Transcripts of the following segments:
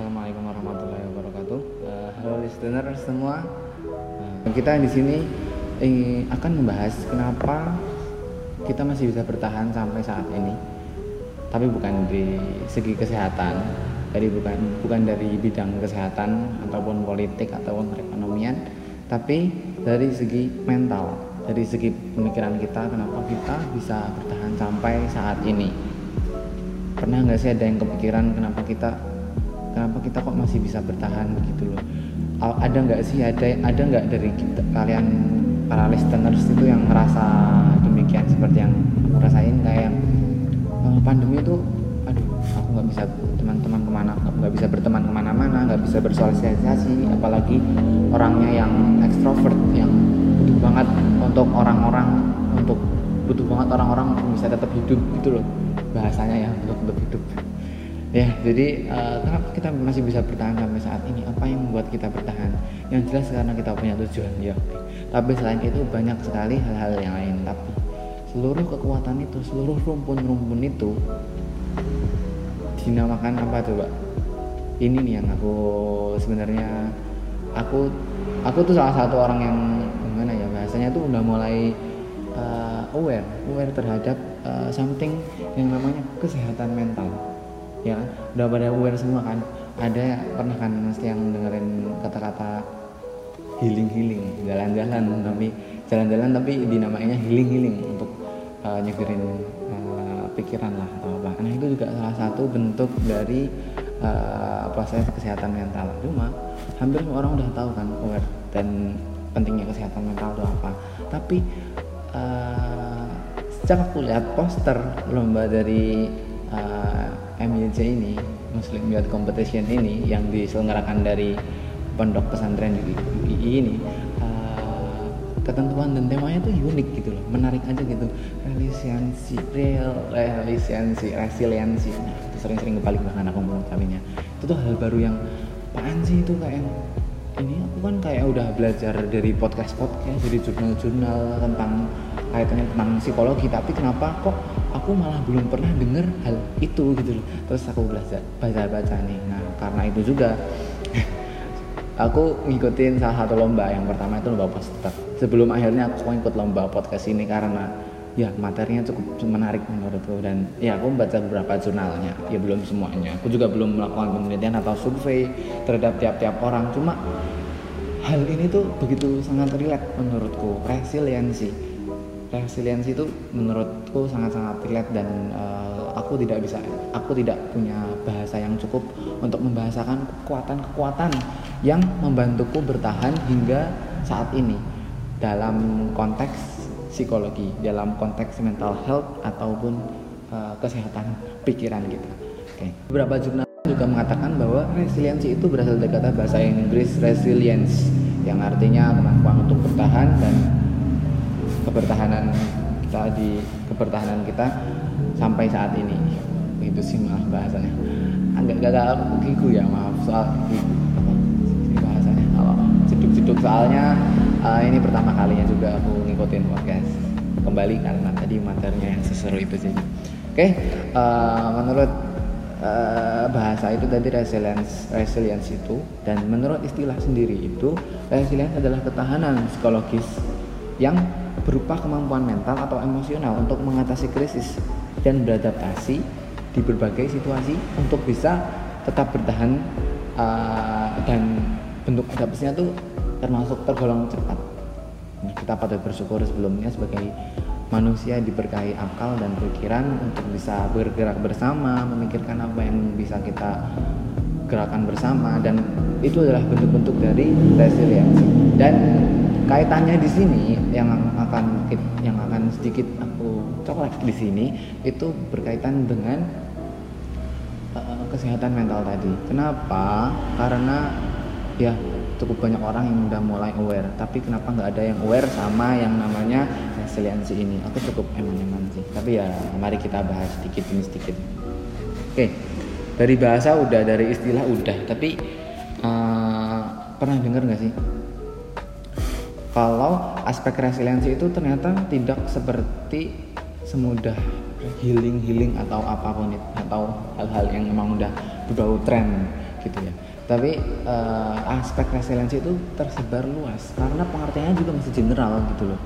Assalamualaikum warahmatullahi wabarakatuh. Uh, halo listener semua. Uh, kita di sini ingin akan membahas kenapa kita masih bisa bertahan sampai saat ini. Tapi bukan di segi kesehatan, jadi bukan bukan dari bidang kesehatan ataupun politik ataupun perekonomian, tapi dari segi mental, dari segi pemikiran kita kenapa kita bisa bertahan sampai saat ini. Pernah nggak sih ada yang kepikiran kenapa kita kenapa kita kok masih bisa bertahan gitu loh? Ada nggak sih ada ada nggak dari kita, kalian para listeners itu yang merasa demikian seperti yang aku rasain? Kayak uh, pandemi itu aduh aku nggak bisa teman-teman ke mana nggak bisa berteman ke mana-mana nggak bisa bersosialisasi. Apalagi orangnya yang ekstrovert yang butuh banget untuk orang-orang untuk butuh banget orang-orang bisa tetap hidup gitu loh bahasanya ya untuk tetap hidup ya jadi uh, kenapa kita masih bisa bertahan sampai saat ini. Apa yang membuat kita bertahan? Yang jelas karena kita punya tujuan ya. Tapi selain itu banyak sekali hal-hal yang lain. Tapi seluruh kekuatan itu seluruh rumpun-rumpun itu dinamakan apa coba? Ini nih yang aku sebenarnya aku aku tuh salah satu orang yang gimana ya bahasanya tuh udah mulai uh, aware aware terhadap uh, something yang namanya kesehatan mental ya udah pada aware semua kan? Ada pernah kan mesti yang dengerin kata-kata healing healing jalan-jalan tapi jalan-jalan tapi dinamainya healing healing untuk uh, nyegerin uh, pikiran lah atau apa. Nah itu juga salah satu bentuk dari uh, proses kesehatan mental. Cuma hampir semua orang udah tahu kan aware dan pentingnya kesehatan mental itu apa. Tapi uh, sejak aku lihat poster lomba dari uh, MYJ ini Muslim Youth Competition ini yang diselenggarakan dari pondok pesantren UII ini uh, ketentuan dan temanya tuh unik gitu loh menarik aja gitu. Resiliensi real resiliensi resiliensi. Sering-sering kebalik bahkan aku mengucapinnya itu tuh hal baru yang apaan sih itu kayak ini? Aku kan kayak udah belajar dari podcast podcast dari jurnal-jurnal tentang kaitannya tentang psikologi tapi kenapa kok aku malah belum pernah dengar hal itu gitu loh. Terus aku belajar baca-baca nih. Nah karena itu juga aku ngikutin salah satu lomba. Yang pertama itu lomba poster sebelum akhirnya aku ikut lomba podcast ini karena ya materinya cukup menarik menurutku. Dan ya aku membaca beberapa jurnalnya. Ya belum semuanya. Aku juga belum melakukan penelitian atau survei terhadap tiap-tiap orang. Cuma hal ini tuh begitu sangat relate menurutku. Resiliensi resiliensi itu menurutku sangat-sangat relate dan uh, aku tidak bisa aku tidak punya bahasa yang cukup untuk membahasakan kekuatan-kekuatan yang membantuku bertahan hingga saat ini dalam konteks psikologi dalam konteks mental health ataupun uh, kesehatan pikiran kita. Okay. Beberapa jurnal juga mengatakan bahwa resiliensi itu berasal dari kata bahasa Inggris resilience yang artinya kemampuan untuk bertahan dan kebertahanan kita di kebertahanan kita sampai saat ini. Itu sih maaf bahasanya. Agak gagal gigu ya maaf. Soal sih bahasanya? Kalau ceduk-ceduk soalnya uh, ini pertama kalinya juga aku ngikutin podcast. Kembali karena tadi materinya yang seseru itu sih. Oke okay, uh, eh, menurut uh, bahasa itu tadi resilience resilience itu dan menurut istilah sendiri itu resilience adalah ketahanan psikologis yang berupa kemampuan mental atau emosional untuk mengatasi krisis dan beradaptasi di berbagai situasi untuk bisa tetap bertahan uh, dan bentuk adaptasinya tuh termasuk tergolong cepat. Kita patut bersyukur sebelumnya sebagai manusia diberkahi akal dan pikiran untuk bisa bergerak bersama, memikirkan apa yang bisa kita gerakan bersama dan itu adalah bentuk-bentuk dari resiliensi dan kaitannya di sini yang akan yang akan sedikit aku coklat di sini itu berkaitan dengan uh, kesehatan mental tadi. Kenapa? Karena ya cukup banyak orang yang udah mulai aware, tapi kenapa nggak ada yang aware sama yang namanya resiliensi ini? Aku cukup eman-eman sih. Tapi ya mari kita bahas sedikit ini sedikit. Oke, dari bahasa udah, dari istilah udah, tapi uh, pernah dengar nggak sih? Kalau aspek resiliensi itu ternyata tidak seperti semudah healing healing atau apa pun itu atau hal-hal yang memang udah berbau tren gitu ya. Tapi uh, aspek resiliensi itu tersebar luas karena pengertiannya juga masih general gitu loh.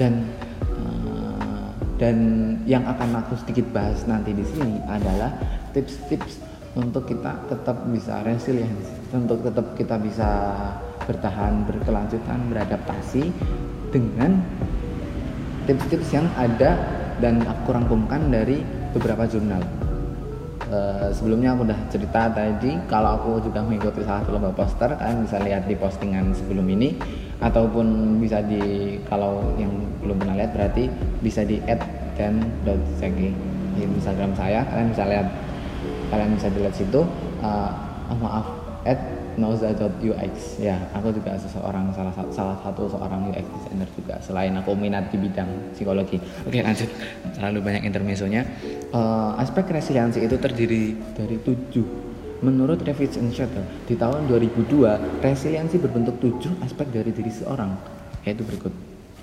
Dan uh, dan yang akan aku sedikit bahas nanti di sini adalah tips-tips untuk kita tetap bisa resilient untuk tetap kita bisa bertahan berkelanjutan beradaptasi dengan tips-tips yang ada dan aku rangkumkan dari beberapa jurnal. Uh, sebelumnya aku udah cerita tadi kalau aku juga mengikuti salah satu lomba poster kalian bisa lihat di postingan sebelum ini ataupun bisa di kalau yang belum pernah lihat berarti bisa di add dan di Instagram saya. Kalian bisa lihat kalian bisa dilihat situ uh, maaf add noza.ux ya aku juga seseorang salah salah satu seorang UX designer juga selain aku minat di bidang psikologi. Oke lanjut. Terlalu banyak intermezzonya. Uh, aspek resiliensi itu terdiri dari tujuh. Menurut Revision Shuttle di tahun 2002 resiliensi berbentuk tujuh aspek dari diri seorang. Yaitu berikut.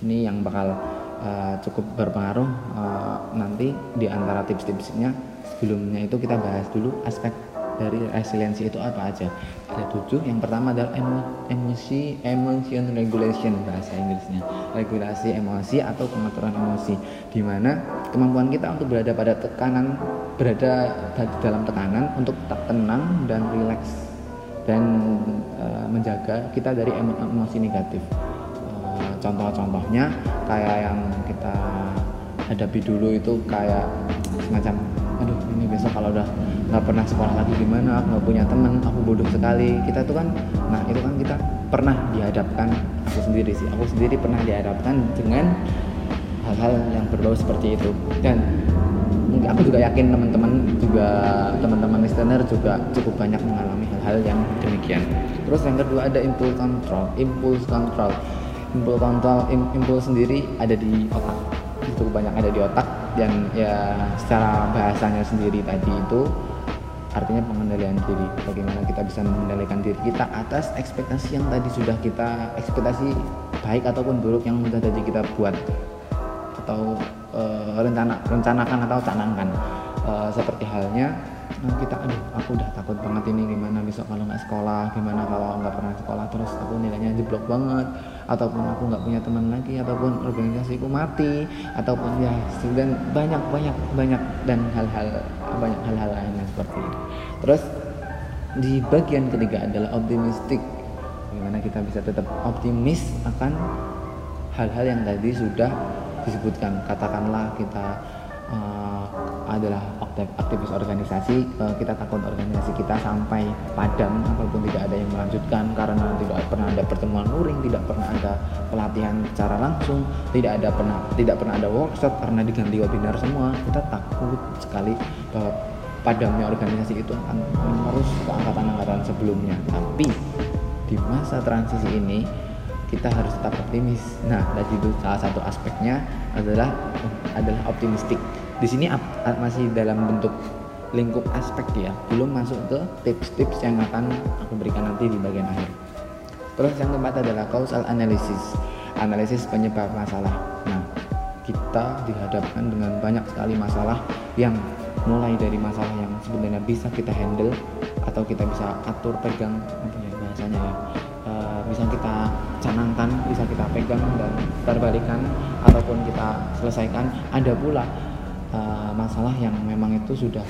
Ini yang bakal uh, cukup berpengaruh uh, nanti di antara tips-tipsnya sebelumnya itu kita bahas dulu aspek dari resiliensi itu apa aja. Ada tujuh yang pertama adalah emo, emosi emotion regulation bahasa Inggrisnya. Regulasi emosi atau pengaturan emosi di mana kemampuan kita untuk berada pada tekanan berada dalam tekanan untuk tetap tenang dan rileks dan e, menjaga kita dari emo, emosi negatif. E, contoh-contohnya kayak yang kita hadapi dulu itu kayak semacam aduh ini besok kalau udah nggak pernah sekolah lagi gimana? Aku nggak punya temen aku bodoh sekali. Kita tuh kan nah itu kan kita pernah dihadapkan aku sendiri sih. Aku sendiri pernah dihadapkan dengan hal-hal yang berbau seperti itu. Dan aku juga yakin teman-teman juga teman-teman listener juga cukup banyak mengalami hal-hal yang demikian. Terus yang kedua ada impulse control impulse control impulse control impulse sendiri ada di otak cukup banyak ada di otak dan ya secara bahasanya sendiri tadi itu artinya pengendalian diri. Bagaimana kita bisa mengendalikan diri kita atas ekspektasi yang tadi sudah kita ekspektasi baik ataupun buruk yang sudah tadi kita buat. Atau e, rencana rencanakan atau canangkan. E, seperti halnya nah kita aduh aku udah takut banget ini gimana besok kalau nggak sekolah gimana kalau nggak pernah sekolah terus aku nilainya jeblok banget. Ataupun aku nggak punya teman lagi ataupun organisasiku mati ataupun ya dan banyak banyak banyak dan hal-hal banyak hal-hal lainnya seperti itu terus di bagian ketiga adalah optimistik. Gimana kita bisa tetap optimis akan hal-hal yang tadi sudah disebutkan. Katakanlah kita uh, adalah aktivis organisasi uh, kita takut organisasi kita sampai padam apa pun tidak ada yang melanjutkan karena tidak pernah ada pertemuan luring tidak pernah ada pelatihan secara langsung tidak ada pernah tidak pernah ada workshop karena diganti webinar semua. Kita takut sekali bahwa padamnya organisasi itu akan menerus ke angkatan-angkatan sebelumnya. Tapi di masa transisi ini kita harus tetap optimis. Nah, tadi itu salah satu aspeknya adalah adalah optimistik di sini masih dalam bentuk lingkup aspek ya. Belum masuk ke tips-tips yang akan aku berikan nanti di bagian akhir. Terus yang keempat adalah causal analysis analisis penyebab masalah. Nah kita dihadapkan dengan banyak sekali masalah yang mulai dari masalah yang sebenarnya bisa kita handle atau kita bisa atur pegang apa ya bahasanya ya e, bisa kita canangkan bisa kita pegang dan terbalikan ataupun kita selesaikan. Ada pula uh, masalah yang memang itu sudah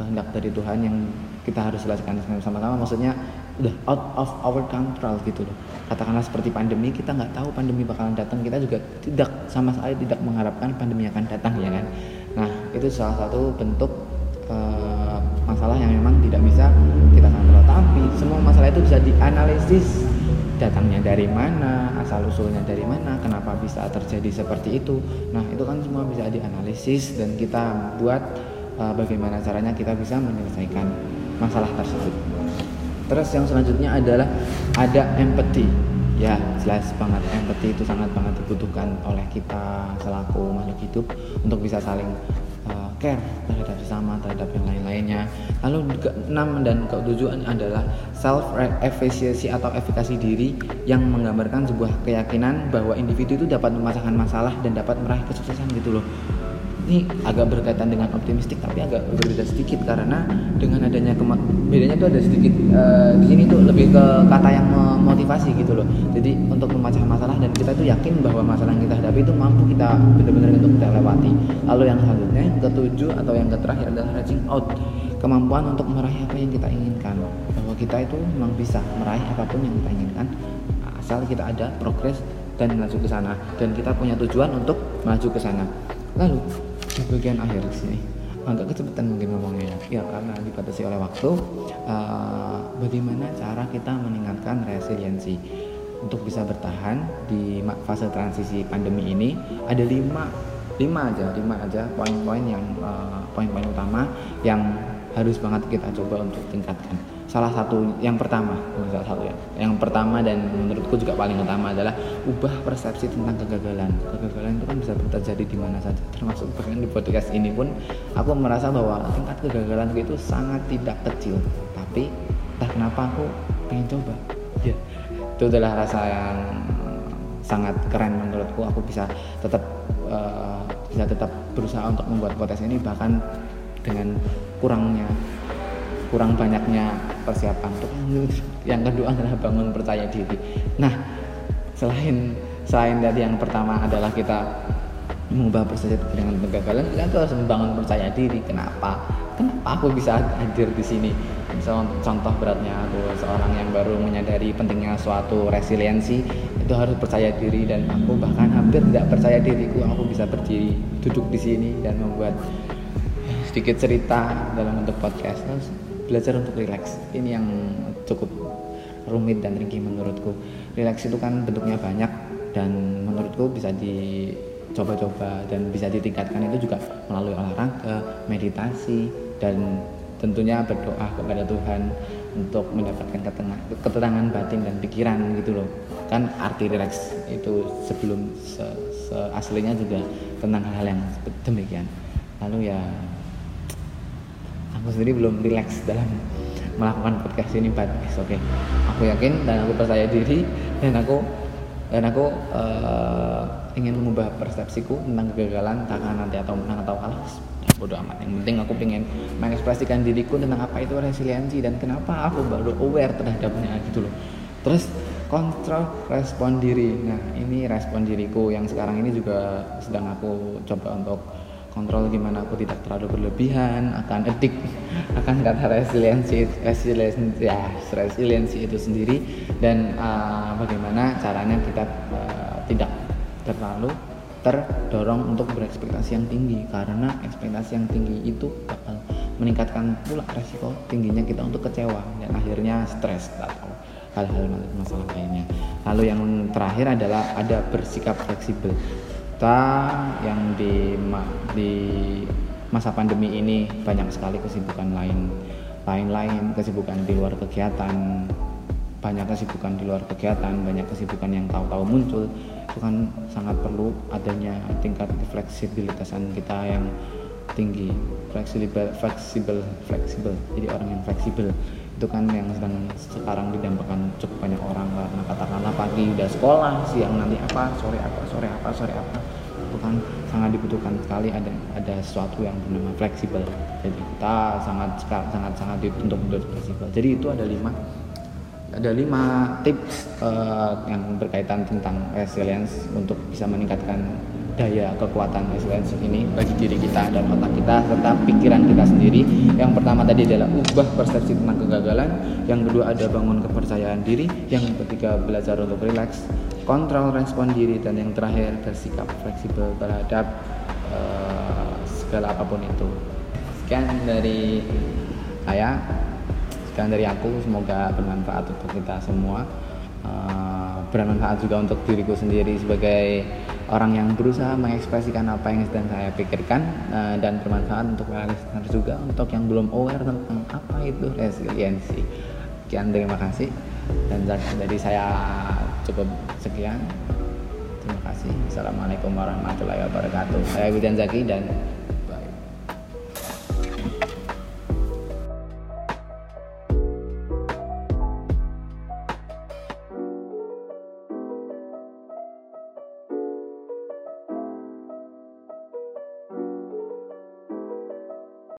kehendak dari Tuhan yang kita harus selesaikan sama-sama. Maksudnya udah out of our control gitu loh. Katakanlah seperti pandemi kita nggak tahu pandemi bakalan datang. Kita juga tidak sama sekali tidak mengharapkan pandemi akan datang ya kan? Nah itu salah satu bentuk uh, masalah yang memang tidak bisa kita kontrol. Tapi semua masalah itu bisa dianalisis datangnya dari mana, asal usulnya dari mana, kenapa bisa terjadi seperti itu. Nah, itu kan semua bisa dianalisis dan kita buat uh, bagaimana caranya kita bisa menyelesaikan masalah tersebut. Terus yang selanjutnya adalah ada empathy. Ya, jelas banget empathy itu sangat banget dibutuhkan oleh kita selaku makhluk hidup untuk bisa saling care terhadap sesama terhadap yang lain-lainnya. Lalu keenam dan ketujuh adalah self efficacy atau efikasi diri yang menggambarkan sebuah keyakinan bahwa individu itu dapat memecahkan masalah dan dapat meraih kesuksesan gitu loh ini agak berkaitan dengan optimistik tapi agak berbeda sedikit karena dengan adanya bedanya itu ada sedikit uh, di sini tuh lebih ke kata yang memotivasi gitu loh. Jadi untuk memecah masalah dan kita tuh yakin bahwa masalah yang kita hadapi itu mampu kita benar-benar untuk kita lewati. Lalu yang selanjutnya yang ketujuh atau yang terakhir adalah reaching out. Kemampuan untuk meraih apa yang kita inginkan. Bahwa kita itu memang bisa meraih apa pun yang kita inginkan asal kita ada progres dan maju ke sana. Dan kita punya tujuan untuk maju ke sana. Lalu di bagian akhir sini. Agak kecepatan mungkin ngomongnya. Ya karena dibatasi oleh waktu uh, bagaimana cara kita meningkatkan resiliensi? Untuk bisa bertahan di fase transisi pandemi ini ada lima lima aja lima aja poin-poin yang uh, poin-poin utama yang harus banget kita coba untuk tingkatkan. Salah satu yang pertama salah satu ya. Yang pertama dan menurutku juga paling utama adalah ubah persepsi tentang kegagalan. Kegagalan itu kan bisa terjadi di mana saja termasuk bahkan di podcast ini pun aku merasa bahwa tingkat kegagalan itu sangat tidak kecil. Tapi entah kenapa aku pengen coba. Ya itu adalah rasa yang sangat keren menurutku. Aku bisa tetap uh, bisa tetap berusaha untuk membuat podcast ini bahkan dengan kurangnya kurang banyaknya persiapan untuk yang kedua adalah bangun percaya diri. Nah selain selain dari yang pertama adalah kita mengubah persepsi dengan kegagalan kita harus membangun percaya diri. Kenapa? Kenapa aku bisa hadir di sini? Contoh beratnya aku seorang yang baru menyadari pentingnya suatu resiliensi itu harus percaya diri dan aku bahkan hampir tidak percaya diriku aku bisa berdiri duduk di sini dan membuat sedikit cerita dalam bentuk podcast. Belajar untuk relax. Ini yang cukup rumit dan ringkih menurutku. Relax itu kan bentuknya banyak dan menurutku bisa dicoba-coba dan bisa ditingkatkan itu juga melalui olahraga meditasi dan tentunya berdoa kepada Tuhan untuk mendapatkan ketenangan batin dan pikiran gitu loh. Kan arti relax itu sebelum se, se aslinya juga tentang hal-hal yang demikian. Lalu ya aku sendiri belum rileks dalam melakukan podcast ini but oke. Okay. aku yakin dan aku percaya diri dan aku dan aku uh, ingin mengubah persepsiku tentang kegagalan takkan nanti atau menang atau kalah. Bodoh amat. Yang penting aku ingin mengekspresikan diriku tentang apa itu resiliensi dan kenapa aku baru aware terhadapnya gitu loh. Terus kontrol respon diri. Nah ini respon diriku yang sekarang ini juga sedang aku coba untuk kontrol gimana aku tidak terlalu berlebihan akan edik akan kata resiliensi resiliensi ya resiliensi itu sendiri. Dan uh, bagaimana caranya kita uh, tidak terlalu terdorong untuk berekspektasi yang tinggi. Karena ekspektasi yang tinggi itu bakal meningkatkan pula resiko tingginya kita untuk kecewa dan akhirnya stres atau hal-hal masalah lainnya. Lalu yang terakhir adalah ada bersikap fleksibel kita yang di di masa pandemi ini banyak sekali kesibukan lain lain-lain kesibukan di luar kegiatan banyak kesibukan di luar kegiatan banyak kesibukan yang tahu-tahu muncul. Itu kan sangat perlu adanya tingkat fleksibilitasan kita yang tinggi fleksibel fleksibel fleksibel. Jadi orang yang fleksibel itu kan yang sedang sekarang didampakkan cukup banyak orang karena katakanlah pagi udah sekolah siang nanti apa sore apa sore apa sore apa. Itu kan sangat dibutuhkan sekali ada ada sesuatu yang bernama fleksibel. Jadi kita sangat sangat sangat dituntut untuk fleksibel. Jadi itu ada lima ada lima tips uh, yang berkaitan tentang resilience untuk bisa meningkatkan daya kekuatan resilience ini bagi diri kita dan otak kita serta pikiran kita sendiri. Yang pertama tadi adalah ubah persepsi tentang kegagalan, yang kedua ada bangun kepercayaan diri, yang ketiga belajar untuk relax, kontrol respon diri dan yang terakhir bersikap fleksibel terhadap uh, segala apa pun itu. Sekian dari saya, sekian dari aku, semoga bermanfaat untuk kita semua. Uh, bermanfaat juga untuk diriku sendiri sebagai orang yang berusaha mengekspresikan apa yang sedang saya pikirkan uh, dan bermanfaat untuk listener juga untuk yang belum aware tentang apa itu resiliensi. Sekian terima kasih dan dari saya cukup sekian. Terima kasih. Assalamualaikum warahmatullahi wabarakatuh. Saya Widan Zaki dan